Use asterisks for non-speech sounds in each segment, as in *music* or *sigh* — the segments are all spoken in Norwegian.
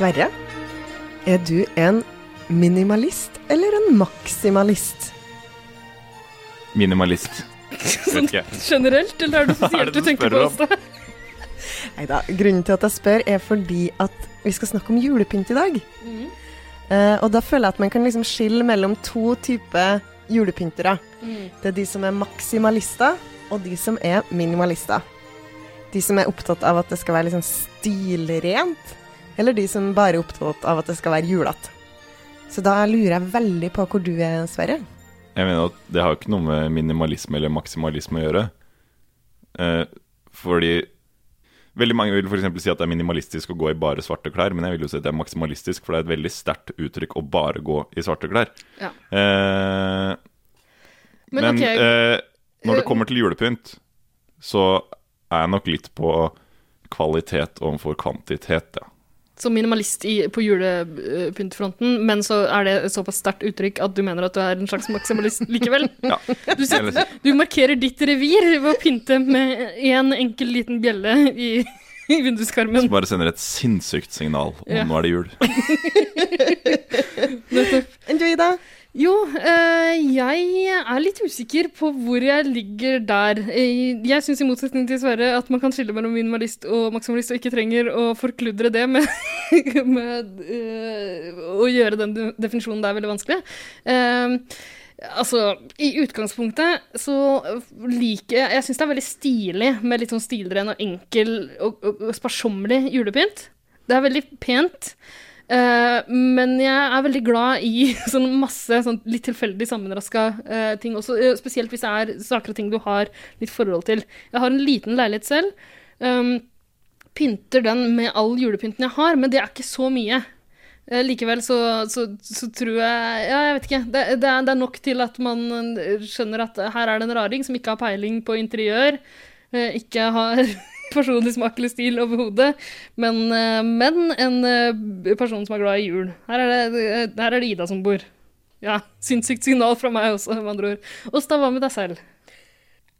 Sverre, er du en minimalist eller en maksimalist? Minimalist. *laughs* Sånn generelt, eller er det *laughs* noe spesielt du tenker på oss *laughs* da? Grunnen til at jeg spør er fordi at vi skal snakke om julepynt i dag. Mm. Uh, og da føler jeg at man kan liksom skille mellom to typer julepyntere. Mm. Det er de som er maksimalister, og de som er minimalister. De som er opptatt av at det skal være liksom stilrent, eller de som bare er opptatt av at det skal være julete. Så da lurer jeg veldig på hvor du er, Sverre. Jeg mener at det har ikke noe med minimalisme eller maksimalisme å gjøre. Eh, fordi Veldig mange vil f.eks. si at det er minimalistisk å gå i bare svarte klær, men jeg vil jo si at det er maksimalistisk, for det er et veldig sterkt uttrykk å bare gå i svarte klær. Ja. Eh, Men, men okay. eh, når det kommer til julepynt, så er jeg nok litt på kvalitet overfor kvantitet, ja. Som minimalist i, på julepyntfronten, men så er det et såpass sterkt uttrykk at du mener at du er en slags maksimalist likevel. *laughs* ja. Du, setter, du markerer ditt revir ved å pynte med én enkel liten bjelle i, i vinduskarmen. Som bare sender et sinnssykt signal om Ja. nå er det jul. *laughs* Nettopp. Enn du, Ida? Jo, eh, jeg er litt usikker på hvor jeg ligger der. Eh, Jeg syns i motsetning til Sverre at man kan skille mellom minimalist og maksimalist, og ikke trenger å forkludre det med, *laughs* med eh, å gjøre den definisjonen der veldig vanskelig. Altså, i utgangspunktet så liker jeg Jeg syns det er veldig stilig med litt sånn stilren og enkel og, og, og sparsommelig julepynt. Det er veldig pent. Eh, men jeg er veldig glad i *laughs* sånn masse sånn litt tilfeldig sammenraska uh, ting også. eh, spesielt hvis det er saker og ting du har litt forhold til. Jeg har en liten leilighet selv. Um, pynter den med all julepynten jeg har, men det er ikke så mye. Likevel så, så, så tror jeg Ja, jeg vet ikke. Det, det, er, det er nok til at man skjønner at her er det en raring som ikke har peiling på interiør. ikke har *laughs* personlig smak eller stil overhodet, men, eh, men en eh, person som er glad i jul. Her er det, her er det Ida som bor. Ja, sinnssykt signal fra meg også, med andre ord. Åsta, hva med deg selv?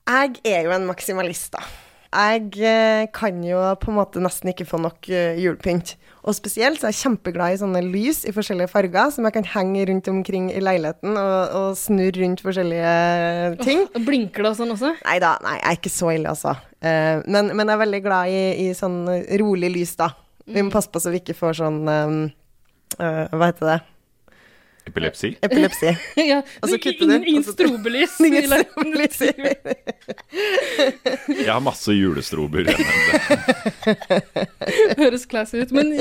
Jeg er jo en maksimalist, da. Jeg eh, kan jo på en måte nesten ikke få nok eh, julepynt. Og spesielt så er jeg kjempeglad i sånne lys i forskjellige farger som jeg kan henge rundt omkring i leiligheten og, og snurre rundt forskjellige ting. Oh, blinker det og sånn også? Nei da, nei, jeg er ikke så ille, altså. Eh, men, men jeg er veldig glad i, i sånn rolig lys, da. Vi må passe på så vi ikke får sånn eh, eh, Hva heter det? Epilepsi? *laughs* Epilepsi. *laughs* ja, Og så kutter du, ingen strobelys. *laughs* Ingen strobelys. Jeg har masse julestrober hjemme. Høres classy ut. Men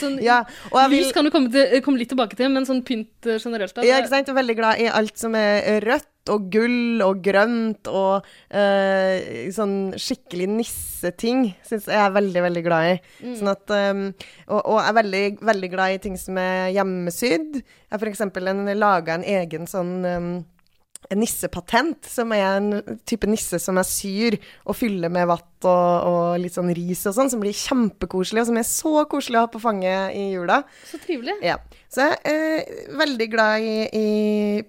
sånn, Ja, og jeg vil lys kan du komme, til, komme litt tilbake til, men sånn pynt generelt da, Ja, ikke sant? Jeg er veldig glad i alt som er rødt og gull og grønt og uh, sånn skikkelig nisseting. Syns jeg er veldig, veldig glad i. Sånn at, um, og, og er veldig, veldig glad i ting som er hjemmesydd. Jeg har eksempel laga en egen sånn um, en nissepatent, som er en type nisse som jeg syr og fyller med vatt og, og litt sånn ris og sånn, som blir kjempekoselig, og som er så koselig å ha på fanget i jula. Så trivelig. Ja. Så jeg er eh, veldig glad i, i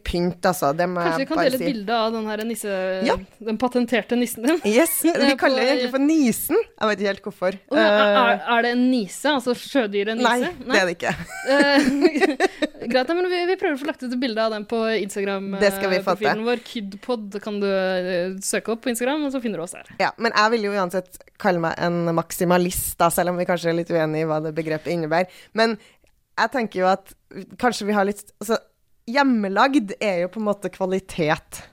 pynt, altså. Det må Kanskje vi kan dele et bilde av den her nisse... Ja. Den patenterte nissen din? Yes, *laughs* Vi kaller det egentlig for nisen. Jeg vet ikke helt hvorfor. Ja, er, Eh, er det en nise? Altså sjødyret nei, Nei, det er det ikke. Eh, *laughs* Greit, men vi, vi prøver å få lagt ut et bilde av den på. Instagram-profilen vår. Kidpod kan du søke opp på Instagram, og så finner du oss der. Ja, men jeg vil jo uansett kalle meg en maksimalist, da, selv om vi kanskje er litt uenige i hva det begrepet innebærer. Men jeg tenker jo at kanskje vi har litt Altså, hjemmelagd er jo på en måte kvalitet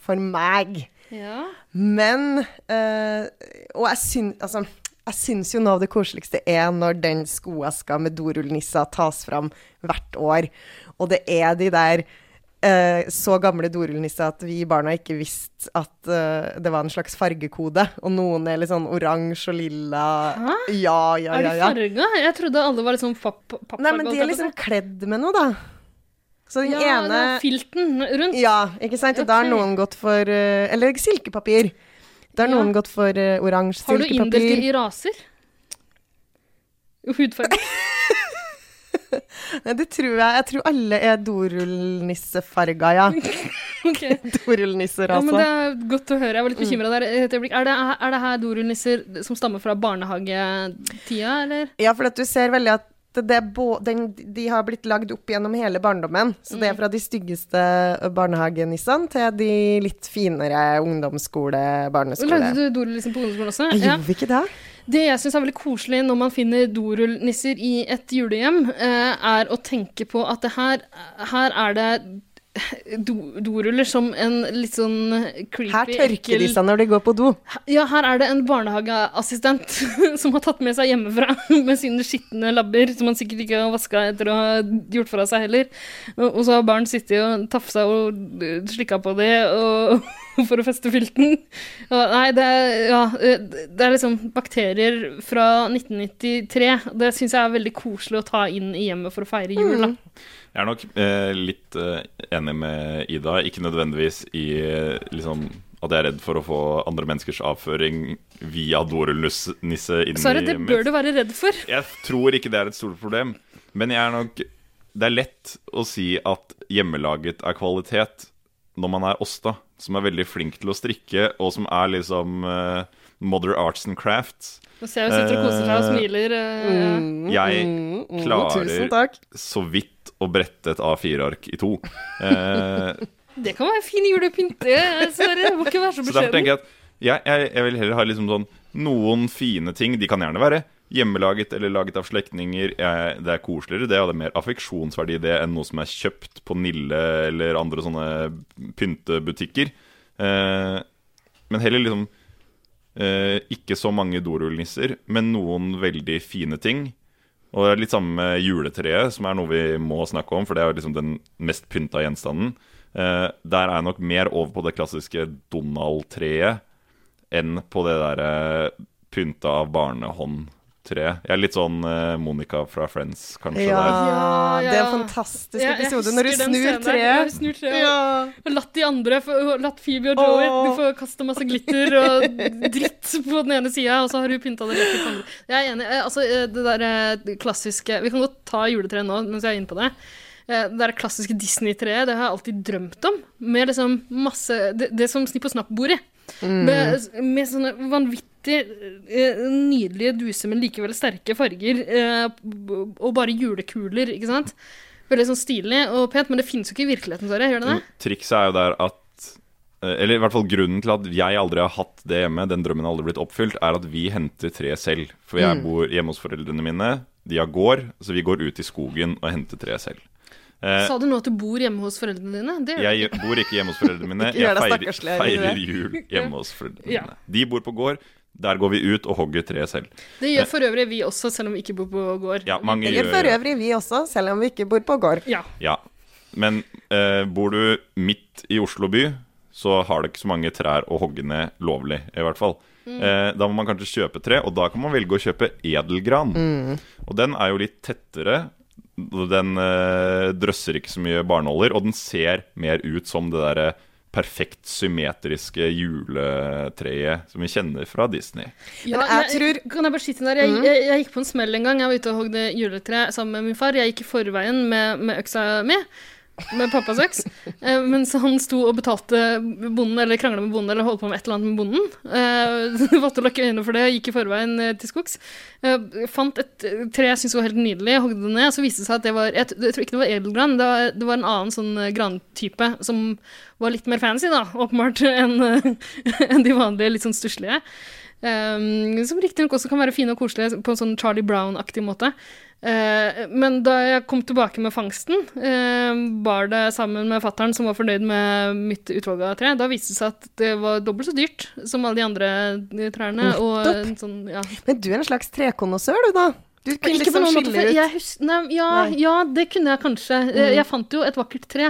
for meg. Ja. Men øh, Og jeg syns Altså, jeg syns jo noe av det koseligste er når den skoeska med dorullnisser tas fram hvert år. Og det er de der eh, så gamle dorullnisse at vi barna ikke visste at eh, det var en slags fargekode. Og noen er litt sånn oransje og lilla. Hæ? Ja, ja, ja. ja. de farga? Jeg trodde alle var litt sånn pappfarga. Nei, men de er liksom kledd med noe, da. Så den ja, ene er filten rundt. Ja, ikke sant? Og da har noen gått for eh, Eller silkepapir. Da har Ja. noen gått for oransje oransje Har du inndelt silkepapir. i raser? Hudfarge? *laughs* Det tror jeg. Jeg tror alle er dorullnissefarga, ja. *laughs* Ok. *laughs* Ja, men det er godt å høre. Jeg var litt bekymra der et øyeblikk. Er det, er det her dorullnisser som stammer fra barnehagetida, eller? Ja, for du ser veldig at den, de har blitt lagd opp gjennom hele barndommen. Så det er fra de styggeste barnehagenissene til de litt finere ungdomsskole, barneskole. Lagde du dorull liksom på ungdomsskolen også? Jeg Ja. gjorde ikke det? Det jeg syns er veldig koselig når man finner dorullnisser i et julehjem, eh, er å tenke på at her, her er det do, doruller som en litt sånn creepy Her tørker de seg når de går på do. Ja, her er det en barnehageassistent *laughs* som har tatt med seg hjemmefra *laughs* med sine skitne labber, som han sikkert ikke har vaska etter å ha gjort fra seg heller. Og, så har barn sittet og tafsa og slikka på det og, *laughs* for å feste filten. Nei, det er, ja, det er liksom bakterier fra 1993. Det syns jeg er veldig koselig å ta inn i hjemmet for å feire jul. Da. Jeg er nok eh, litt eh, enig med Ida. Ikke nødvendigvis i eh, liksom at jeg er redd for å få andre menneskers avføring via dorullnisse inn Så det, i det bør du være redd for. Jeg tror ikke det er et stort problem, men jeg er nok Det er lett å si at hjemmelaget er kvalitet når man er Åsta, som er veldig flink til å strikke, og som er liksom eh, Mother Arts and Crafts. Nå ser jeg hun sitter og koser seg og Eh, smiler. eh, ja. Jeg Mm, mm, klarer så vidt å brette et A4-ark i to. Eh, Det kan være fin julepynt, det. Sverre. Må ikke være så *laughs* Så beskjeden. jeg jeg, jeg, jeg vil heller ha liksom sånn noen fine ting. De kan gjerne være hjemmelaget eller laget av slektninger. Det er koseligere, det, og det er mer affeksjonsverdi det enn noe som er kjøpt på Nille eller andre sånne pyntebutikker. Eh, men heller liksom eh, ikke så mange dorullnisser, men noen veldig fine ting. Og det er litt samme med juletreet, som er noe vi må snakke om, for det er jo liksom den mest pynta gjenstanden. Eh, der er jeg nok mer over på det klassiske Donald-treet enn på det derre pynta av barnehånd-treet. Jeg er litt sånn uh, Monica fra Friends, kanskje. Ja, der. Ja, ja. det er en fantastisk Ja, episode når du snur treet. snur treet. Ja. Og latt de andre få- Latt Phoebe og Joey du får kaste masse glitter og dritt på den ene sida, og så har hun pynta det rett på den andre. Jeg er enig. Eh, Altså, eh, det der eh, klassiske Vi kan godt ta juletreet nå mens jeg er inne på det. Det der klassiske Disney-treet, det har jeg alltid drømt om. Med liksom masse Det, det som Snipp og Snapp-bordet. Mm. Med, med sånne vanvittig eh, nydelige duser, men likevel sterke farger. eh, og bare julekuler, ikke sant? Veldig sånn stilig og pent, men det finnes jo ikke i virkeligheten, Sverre. Gjør det det? Trikset er jo der at eh, Eller i hvert fall grunnen til at jeg aldri har hatt det hjemme, den drømmen har aldri blitt oppfylt, er at vi henter tre selv. For jeg bor hjemme hos foreldrene mine, de har gård, så vi går ut i skogen og henter tre selv. Eh, Sa du nå at du bor hjemme hos foreldrene dine? Jeg bor ikke hjemme hos foreldrene mine. *laughs* Jeg feirer, feirer jul hjemme hos foreldrene *laughs* mine. De bor på gård. Der går vi ut og hogger treet selv. Det gjør for øvrig vi også, selv om vi ikke bor på gård. Ja, mange Det gjør for øvrig vi også, selv om vi ikke bor på gård. Ja. Ja. Men eh, bor du midt i Oslo by, så har det ikke så mange trær å hogge ned lovlig, i hvert fall. Eh, da må man kanskje kjøpe tre, og da kan man velge å kjøpe edelgran. Og den er jo litt tettere. Den eh, drøsser ikke så mye barnåler, og den ser mer ut som det derre perfekt symmetriske juletreet som vi kjenner fra Disney. Ja, Men jeg tror- Kan jeg bare skyte inn der? Jeg, jeg, jeg gikk på en smell en gang. Jeg var ute og hogde juletre sammen med min far. Jeg gikk i forveien med, med øksa mi. Med pappasøks. Eh, mens han sto og betalte bonden, eller krangla med bonden, eller holdt på med et eller annet med bonden. Eh, *laughs* valgte å lukke øynene for det, gikk i forveien eh, til skogs. Eh, fant et tre jeg syntes var helt nydelig, hogde det ned. Så viste det seg at det var Jeg, jeg tror ikke det var edelgran, det var, det var en annen sånn grantype som var litt mer fancy, da, åpenbart, *laughs* enn *laughs* en de vanlige, litt sånn stusslige. Um, som riktignok også kan være fine og koselige på en sånn Charlie Brown-aktig måte. Uh, men da jeg kom tilbake med fangsten, uh, bar det sammen med fattern, som var fornøyd med mitt utvalg av tre. Da viste det seg at det var dobbelt så dyrt som alle de andre eh, trærne. Og sånn, ja. Men du er en slags trekonnoissør, du, da. Du kunne Ikke liksom noen måte, skille ut jeg hus nei, ja, ja, det kunne jeg kanskje. Eh, Jeg fant jo et vakkert tre,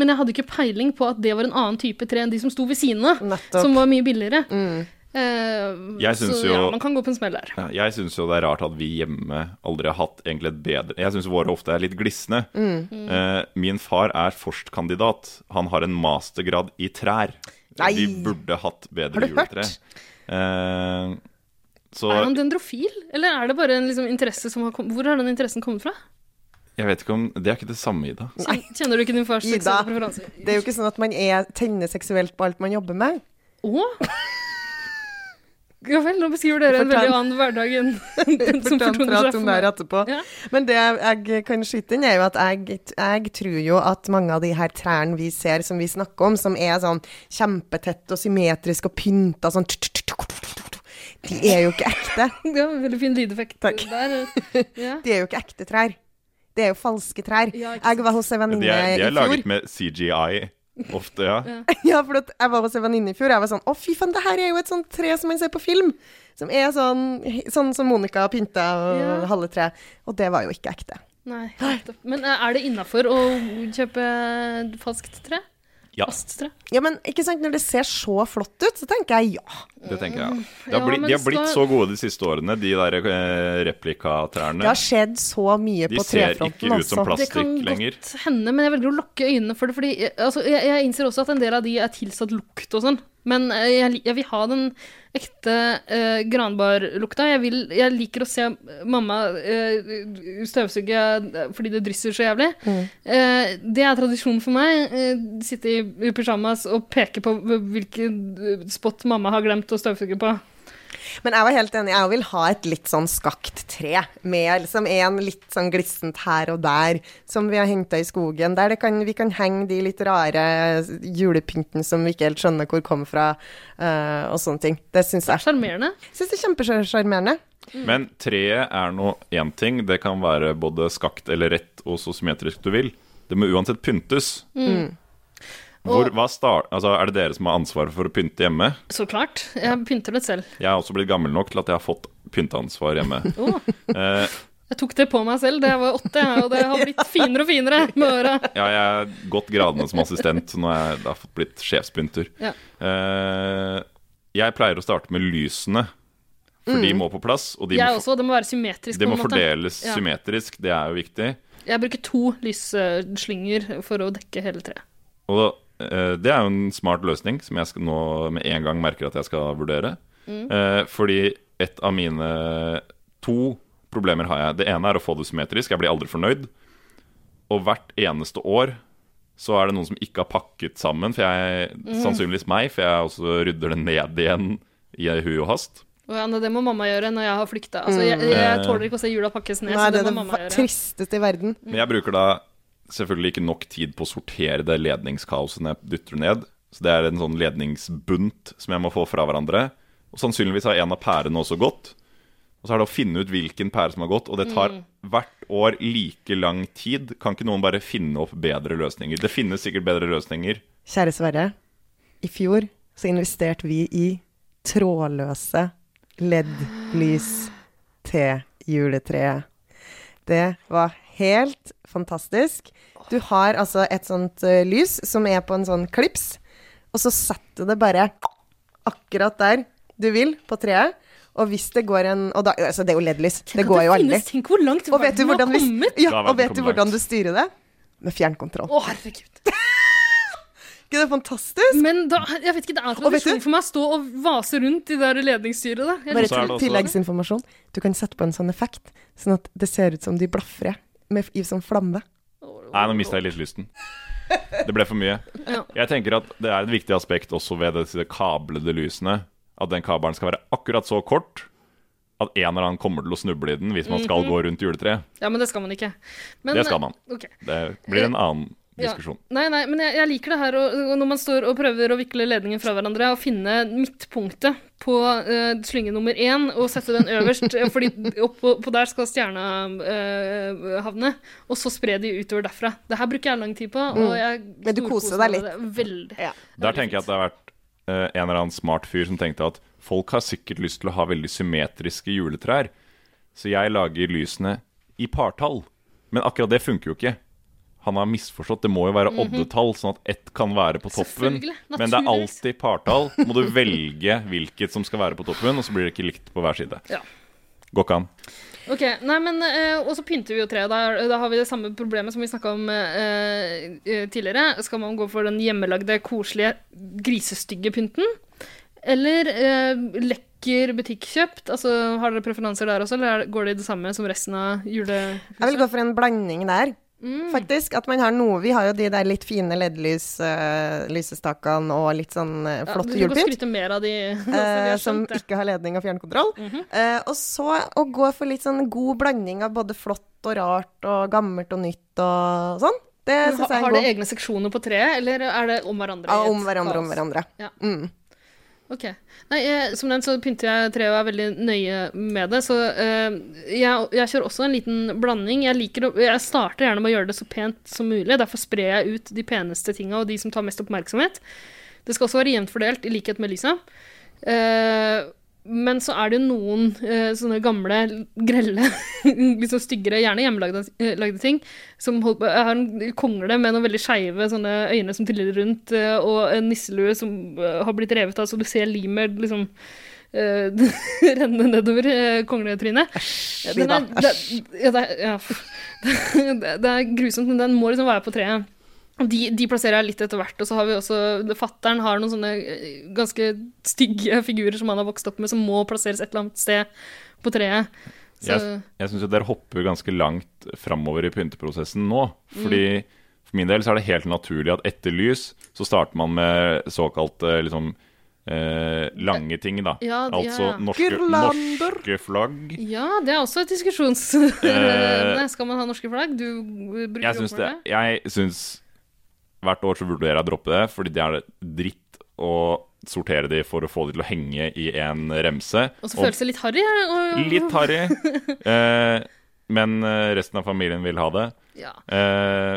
men jeg hadde ikke peiling på at det var en annen type tre enn de som sto ved siden av, som var mye billigere. Mm. Eh, Jeg synes så jo- ja, man kan gå på en smell der. Ja, jeg syns jo det er rart at vi hjemme aldri har hatt egentlig et bedre Jeg syns våre ofte er litt glisne. Eh, min far er forstkandidat. Han har en mastergrad i trær. Nei! Vi burde hatt bedre Har du juletre. hørt? Eh, så Er han dendrofil, eller er det bare en liksom, interesse som har kommet Hvor har den interessen kommet fra? jeg vet ikke om Det er ikke det samme, Ida. Nei. Kjenner du ikke din fars seksuelle preferanse? Det er jo ikke sånn at man er tenner seksuelt på alt man jobber med. Å? Ja vel, nå beskriver dere en veldig annen hverdag enn *laughs* den som fortoner seg for meg. etterpå. Ja. Men det jeg kan skyte inn, er jo at jeg, jeg tror jo at mange av de her trærne vi ser, som vi snakker om, som er sånn kjempetett og symmetrisk og pynta sånn De er jo ikke ekte. *laughs* Ja, veldig fin lydeffekt Takk. der. Ja. *laughs* De er jo ikke ekte trær. Det er jo falske trær. Jeg var hos en venninne venninne fjor. de i er laget med CGI ofte, ja. *laughs* Ja, for at jeg var hos en venninne i fjor, og jeg var sånn Å, fy faen, det her er jo et sånt tre som man ser på film. Som er sånn, sånn som Monica pynta og Ja. halve tre. Og det var jo ikke ekte. Nei. Men eh, er det innafor å kjøpe falskt tre? Ja. Fast tre? Ja, men ikke sant, når det ser så flott ut, så tenker jeg ja. Det tenker jeg. ja. Ja, har blitt, men de har blitt så gode de siste årene, de der eh, replikatrærne. Det har skjedd så mye De på ser ikke ut som plastikk lenger. Det kan lenger. godt hende, men jeg velger å lukke øynene for det. Fordi eh, altså, jeg, jeg innser også at en del av de er tilsatt lukt og sånn. Men eh, jeg, jeg vil ha den ekte eh, granbarlukta. Jeg, vil, jeg liker å se mamma eh, støvsuge eh, fordi det drysser så jævlig. Mm. Eh, det er tradisjonen for meg. Eh, sitte i, i pyjamas og peke på hvilken eh, spot mamma har glemt å støvsuge på. Men jeg var helt enig, jeg vil ha et litt sånn skakt tre, med liksom en litt sånn glissent her og der, som vi har henta i skogen, der det kan, vi kan henge de litt rare julepynten som vi ikke helt skjønner hvor kom fra, uh, og sånne ting. Det syns jeg. Sjarmerende. Syns det er kjempesjarmerende. Men treet er nå én ting. Det kan være både skakt eller rett og så symmetrisk du vil. Det må uansett pyntes. Hvor, hva star altså, er det dere som har ansvaret for å pynte hjemme? Så klart. Jeg pynter det selv. Jeg er også blitt gammel nok til at jeg har fått pynteansvar hjemme. *laughs* Oh. Eh, Jeg tok det på meg selv da jeg var åtte, og det har blitt *laughs* finere og finere med åra. ja, jeg er gått gradene som assistent, så nå har jeg da fått blitt sjefspynter. Ja. Eh, jeg pleier å starte med lysene, for de må på plass. Og de Jeg må, også. Det må være symmetrisk. Det må fordeles Ja. symmetrisk, det er jo viktig. Jeg bruker to lysslynger for å dekke hele treet. Og eh, det er jo en smart løsning som jeg skal nå med en gang merker at jeg skal vurdere. Mm. fordi et av mine to problemer har jeg. Det ene er å få det symmetrisk. Jeg blir aldri fornøyd. Og hvert eneste år så er det noen som ikke har pakket sammen. For jeg, Sannsynligvis meg, for jeg også rydder det ned igjen i hui og hast. Ja, det må mamma gjøre når jeg har flykta. Altså, jeg, jeg tåler ikke å se jula pakkes ned, Nei, så det det er må det mamma gjøre. tristeste i verden. Men jeg bruker da selvfølgelig ikke nok tid på å sortere det ledningskaoset når jeg dytter ned. Så det er en sånn ledningsbunt som jeg må få fra hverandre. Og sannsynligvis har en av pærene også gått. Og så er det å finne ut hvilken pære som har gått, og det tar hvert år like lang tid. Kan ikke noen bare finne opp bedre løsninger? Det finnes sikkert bedre løsninger. Kjære Sverre, i fjor så investerte vi i trådløse LED-lys til juletreet. Det var helt fantastisk. Du har altså et sånt uh, lys som er på en sånn klips, og så setter du det bare akkurat der du vil på treet. Og hvis det går en Og da, altså det er jo LED-lys. Det går jo aldri. Tenk hvor langt Og vet du hvordan, har kommet! ja, og vet du hvordan du styrer det? Med fjernkontroll. Å, herregud. *laughs* ikke det fantastisk? Men da, jeg vet ikke, det er tradisjon for meg å stå og vase rundt i det der ledningsstyret. Bare er til, tilleggsinformasjon. Du kan sette på en sånn effekt, sånn at det ser ut som de blafrer med, i sånn flamme. Nei, nå mista jeg litt lysten. Det ble for mye. Jeg tenker at det er et viktig aspekt også ved disse kablede lysene. At den kabelen skal være akkurat så kort at en eller annen kommer til å snuble i den hvis man skal gå rundt juletreet. ja, men det skal man ikke. Men, Det skal man. Okay. Det blir en annen Ja. diskusjon. Nei, nei, men jeg, jeg liker det her og, og når man står og prøver å vikle ledningen fra hverandre, og finne midtpunktet på uh, slynge nummer én og sette den øverst, *laughs* fordi oppå på der skal stjerna uh, havne, og så spre de utover derfra. Det her bruker jeg lang tid på, og jeg Mm. Men du koser deg litt? Veldig. Ja. Der tenker jeg at det har vært uh, en eller annen smart fyr som tenkte at folk har sikkert lyst til å ha veldig symmetriske juletrær, så jeg lager lysene i partall. Men akkurat det funker jo ikke. Han har misforstått. Det må jo være oddetall, sånn at ett kan være på toppen. Men det er alltid partall. Må du velge hvilket som skal være på toppen, og så blir det ikke likt på hver side. Ja. Går ikke an. Ok, nei, men, eh, Og så pynter vi jo treet. Da, da har vi det samme problemet som vi snakka om eh, eh, tidligere. Skal man gå for den hjemmelagde, koselige, grisestygge pynten? Eller eh, lekker butikkjøpt? Altså, Har dere preferanser der også, eller er- går det i det samme som resten av jule... Jeg vil gå for en blanding der. Faktisk. At man har noe Vi har jo de der litt fine LED-lys, uh, lysestakene og litt sånn uh, Ja, flott du kan skryte mer av de. *laughs* altså, vi eh, har som ikke har ledning og fjernkontroll. Mm -hmm. uh, og så å gå for litt sånn god blanding av både flott og rart og gammelt og nytt og sånn. Det syns jeg er jeg Har det egne seksjoner på treet, eller er det om hverandre? Ja, om hverandre, om hverandre. Ja. Mm. Ok. Nei, jeg, som nevnt så pynter jeg treet og er veldig nøye med det, så eh, jeg, jeg kjører også en liten blanding. Jeg, liker å, jeg starter gjerne med å gjøre det så pent som mulig, derfor sprer jeg ut de peneste tinga og de som tar mest oppmerksomhet. Det skal også være jevnt fordelt, i likhet med Lisa. Eh, men så er det jo noen eh, sånne gamle, grelle, *laughs* sånn styggere, gjerne hjemmelagde eh, ting, som holdt på har en kongle med noen veldig skeive øyne som triller rundt, eh, og en nisselue som eh, har blitt revet av, så du ser limet liksom uh, *laughs* renne nedover uh, kongletrynet. Æsj, er- det, ja, det, ja, *laughs* det, det er grusomt, men den må liksom være på treet. De, de plasserer jeg litt etter hvert. Og så har vi også Fattern har noen sånne eh, ganske stygge figurer som han har vokst opp med, som må plasseres et eller annet sted på treet. Så, Jeg, jeg syns dere hopper ganske langt framover i pynteprosessen nå. Fordi for min del så er det helt naturlig at etter lys så starter man med såkalte liksom eh, lange ting, da. Ja, det altså ja. norske, norske flagg. ja, det er også et diskusjons... *laughs* Eh, Skal man ha norske flagg? Du bruker Jeg syns, det, åpenbart jeg syns hvert år så vurderer jeg å droppe det, fordi det er dritt å sortere de for å få de til å henge i en remse. Og så føles det litt harry. Og, Litt harry, eh, men eh, resten av familien vil ha det. Ja. Eh,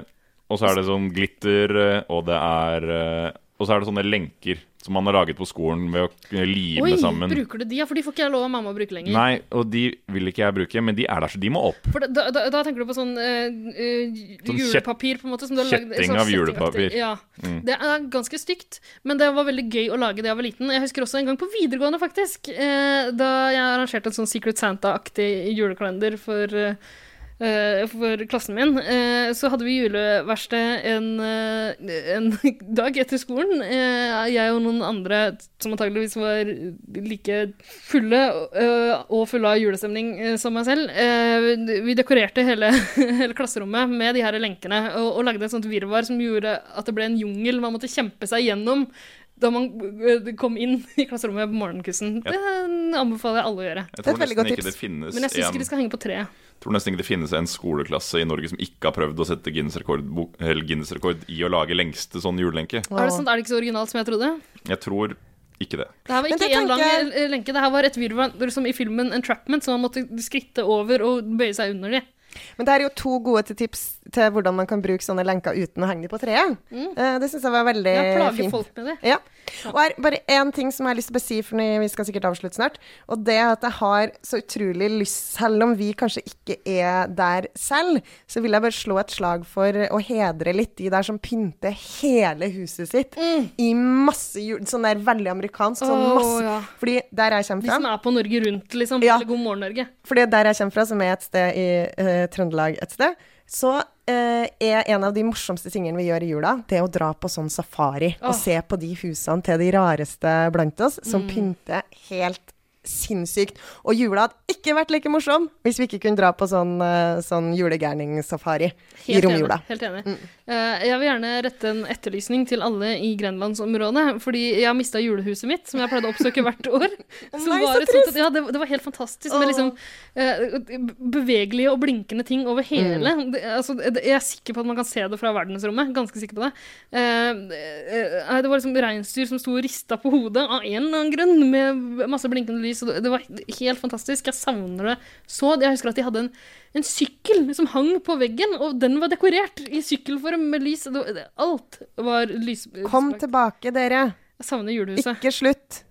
og så er det sånn glitter, eh, og det er eh, Og så er det sånne lenker som man har laget på skolen ved å lime Oi, sammen. bruker du de? Ja, for de får ikke jeg lov av mamma å bruke lenger. Nei, og de vil ikke jeg bruke, men de er der, så de må opp. For da, da, da tenker du på sånn uh, Sånn julepapir, på en måte? Lagd- kjetting sånn av julepapir. Ja. Mm. Det er ganske stygt, men det var veldig gøy å lage da jeg var liten. Jeg husker også en gang på videregående, faktisk, uh, da jeg arrangerte en sånn Secret Santa-aktig julekalender for eh, for klassen min, eh, så hadde vi juleverksted en, eh, en *laughs* dag etter skolen. Eh, jeg og noen andre som antageligvis var like fulle eh, og fulle av julestemning eh, som meg selv. Eh, vi dekorerte hele, *laughs* hele klasserommet med de her lenkene og, og lagde et sånt virvar som gjorde at det ble en jungel man måtte kjempe seg gjennom da man eh, kom inn *laughs* i klasserommet på morgenkussen. Det anbefaler jeg alle å gjøre. Jeg er tror et veldig nesten godt ikke det tips. finnes Men jeg syns ikke de skal henge på treet. Tror nesten ikke det finnes en skoleklasse i Norge som ikke har prøvd å sette Guinness-rekord Guinness-rekord i å lage lengste sånn julelenke. Er det, sant? er det ikke så originalt som jeg trodde? Jeg tror ikke det. Det her var ikke én en lang eh, lenke, det her var et virvar som i filmen Entrapment, så man måtte skritte over og bøye seg under de. Men det er jo to gode tips til hvordan man kan bruke sånne lenker uten å henge dem på treet. Mm. det syns jeg var veldig Ja, plage fint. folk med det. Ja. Og er bare én ting som jeg har lyst til å si, for vi skal sikkert avslutte snart. Og det er at jeg har så utrolig lyst, selv om vi kanskje ikke er der selv, så vil jeg bare slå et slag for å hedre litt de der som pynter hele huset sitt i masse jul... Sånn der veldig amerikansk. Sånn masse. masse. ja. Fordi der jeg kommer fra De som er på Norge Rundt, liksom. Ja. Eller God morgen, Norge. fordi der jeg kommer fra, som er et sted i uh, Trøndelag et sted, så er en av de morsomste tingene vi gjør i jula, det er å dra på sånn safari Oh. og se på de husene til de rareste blant oss, som pynter helt sinnssykt. Og jula hadde ikke vært like morsom hvis vi ikke kunne dra på sånn, eh, sånn julegærningssafari i romjula. enig. Helt enig. Mm. jeg vil gjerne rette en etterlysning til alle i grenlandsområdet. Fordi jeg har mista julehuset mitt, som jeg pleide å oppsøke hvert år. *laughs* som nei, var så trist! sånt- ja, det, det var helt fantastisk med liksom eh, bevegelige og blinkende ting over hele. Det, altså, jeg er sikker på at man kan se det fra verdensrommet. Ganske sikker på det. Eh, eh, det var liksom reinsdyr som sto og rista på hodet av en eller annen grunn, med masse blinkende lys. Og Det, var helt fantastisk. Jeg savner det så. Jeg husker at de hadde en, en sykkel som hang på veggen, og den var dekorert i sykkelform med lys. Alt var lys... Kom tilbake, dere. Jeg savner julehuset. Ikke slutt.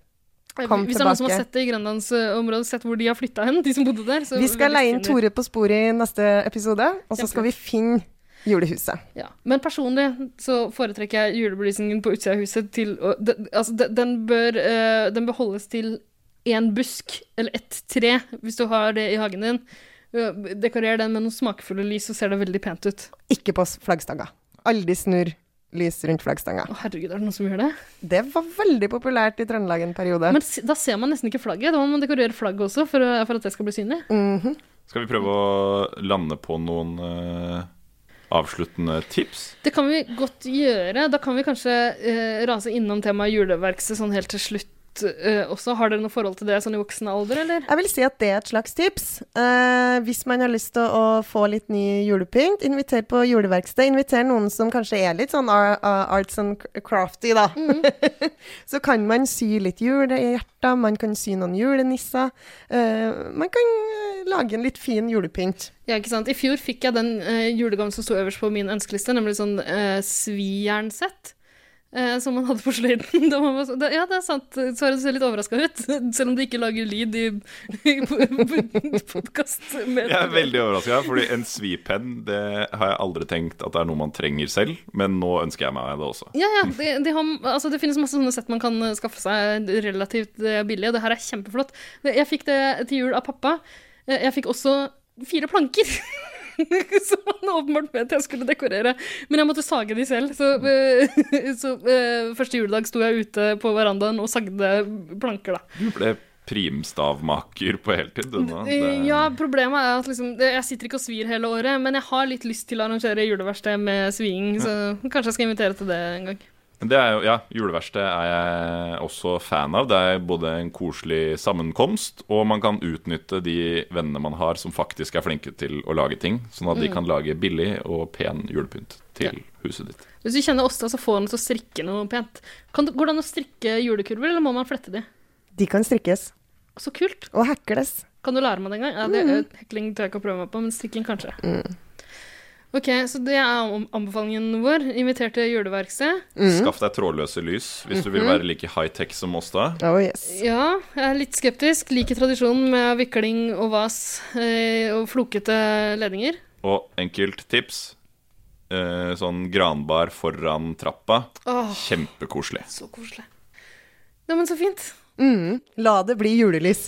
kom Hvis det er noen som har tilbake. sett det i Grenlandsområdet, sett hvor de har flytta hen, de som bodde der så Vi skal leie inn Tore på sporet i neste episode, og så skal vi finne julehuset. Ja. Men personlig så foretrekker jeg julebelysningen på utsida av huset til å- det- Altså, de- den bør, eh, den bør holdes til én busk eller ett tre, hvis du har det i hagen din. Dekorer den med noen smakfulle lys, så ser det veldig pent ut. Ikke på flaggstanga. Aldri snurr lys rundt flaggstanga. Å, herregud, er det noen som gjør det? Det var veldig populært i Trøndelag en periode. Men da ser man nesten ikke flagget. Da må man dekorere flagget også for, for at det skal bli synlig. Mhm. Skal vi prøve å lande på noen uh, avsluttende tips? Det kan vi godt gjøre. Da kan vi kanskje uh, rase innom temaet juleverksted sånn helt til slutt eh, også. Har dere noe forhold til det sånn i voksen alder, eller? Jeg vil si at det er et slags tips. Uh, hvis man har lyst til å få litt ny julepynt, inviter på juleverksted. Inviter noen som kanskje er litt sånn ar ar- arts and crafty, da. *laughs* Så kan man sy litt julehjerter, man kan sy noen julenisser. Uh, man kan lage en litt fin julepynt. Ja, ikke sant. I fjor fikk jeg den julegaven som sto øverst på min ønskeliste, nemlig sånn uh, svijernsett. Eh, som man hadde på sløyden. *laughs* Det, ja, det er sant. Svaret ser litt overraska ut. *laughs* Selv om du ikke lager lyd i, *laughs* i podkast. Jeg er veldig overraska, fordi en svipenn det har jeg aldri tenkt at det er noe man trenger selv, men nå ønsker jeg meg det også. Ja, ja. Det, de har, altså, det finnes masse sånne sett man kan skaffe seg relativt eh, billig, og det her er kjempeflott. Jeg fikk det til jul av pappa. Eh, Jeg fikk også fire planker. *laughs* Som han åpenbart mente jeg skulle dekorere. Men jeg måtte sage de selv. Så, eh, *laughs* så eh, første juledag sto jeg ute på verandaen og sagde planker, da. Du ble primstavmaker på heltid, du nå. Eh, Ja, problemet er at liksom, jeg sitter ikke og svir hele året, men jeg har litt lyst til å arrangere juleverksted med sviing, så kanskje jeg skal invitere til det en gang. Det er jo, ja, Juleverksted er jeg også fan av. Det er både en koselig sammenkomst, og man kan utnytte de vennene man har som faktisk er flinke til å lage ting, sånn at de kan lage billig og pen julepynt til huset ditt. Hvis du kjenner Åsta, så får henne til å strikke noe pent. Kan, går det an å strikke julekurver, eller må man flette de? De kan strikkes Så kult. og hekles. Kan du lære meg det en gang? Ja, det, er Hekling tør jeg ikke å prøve meg på, men strikking kanskje. Ok, så det er anbefalingen vår. Inviter til juleverksted. Skaff deg trådløse lys hvis du vil være like high-tech som oss da. Oh yes. Ja, jeg er litt skeptisk. Liker tradisjonen med vikling og vas eh, og flokete ledninger. Og enkelt tips eh, sånn granbar foran trappa. Oh, Kjempekoselig. så koselig. Ja, men så fint. Mm. La det bli julelys.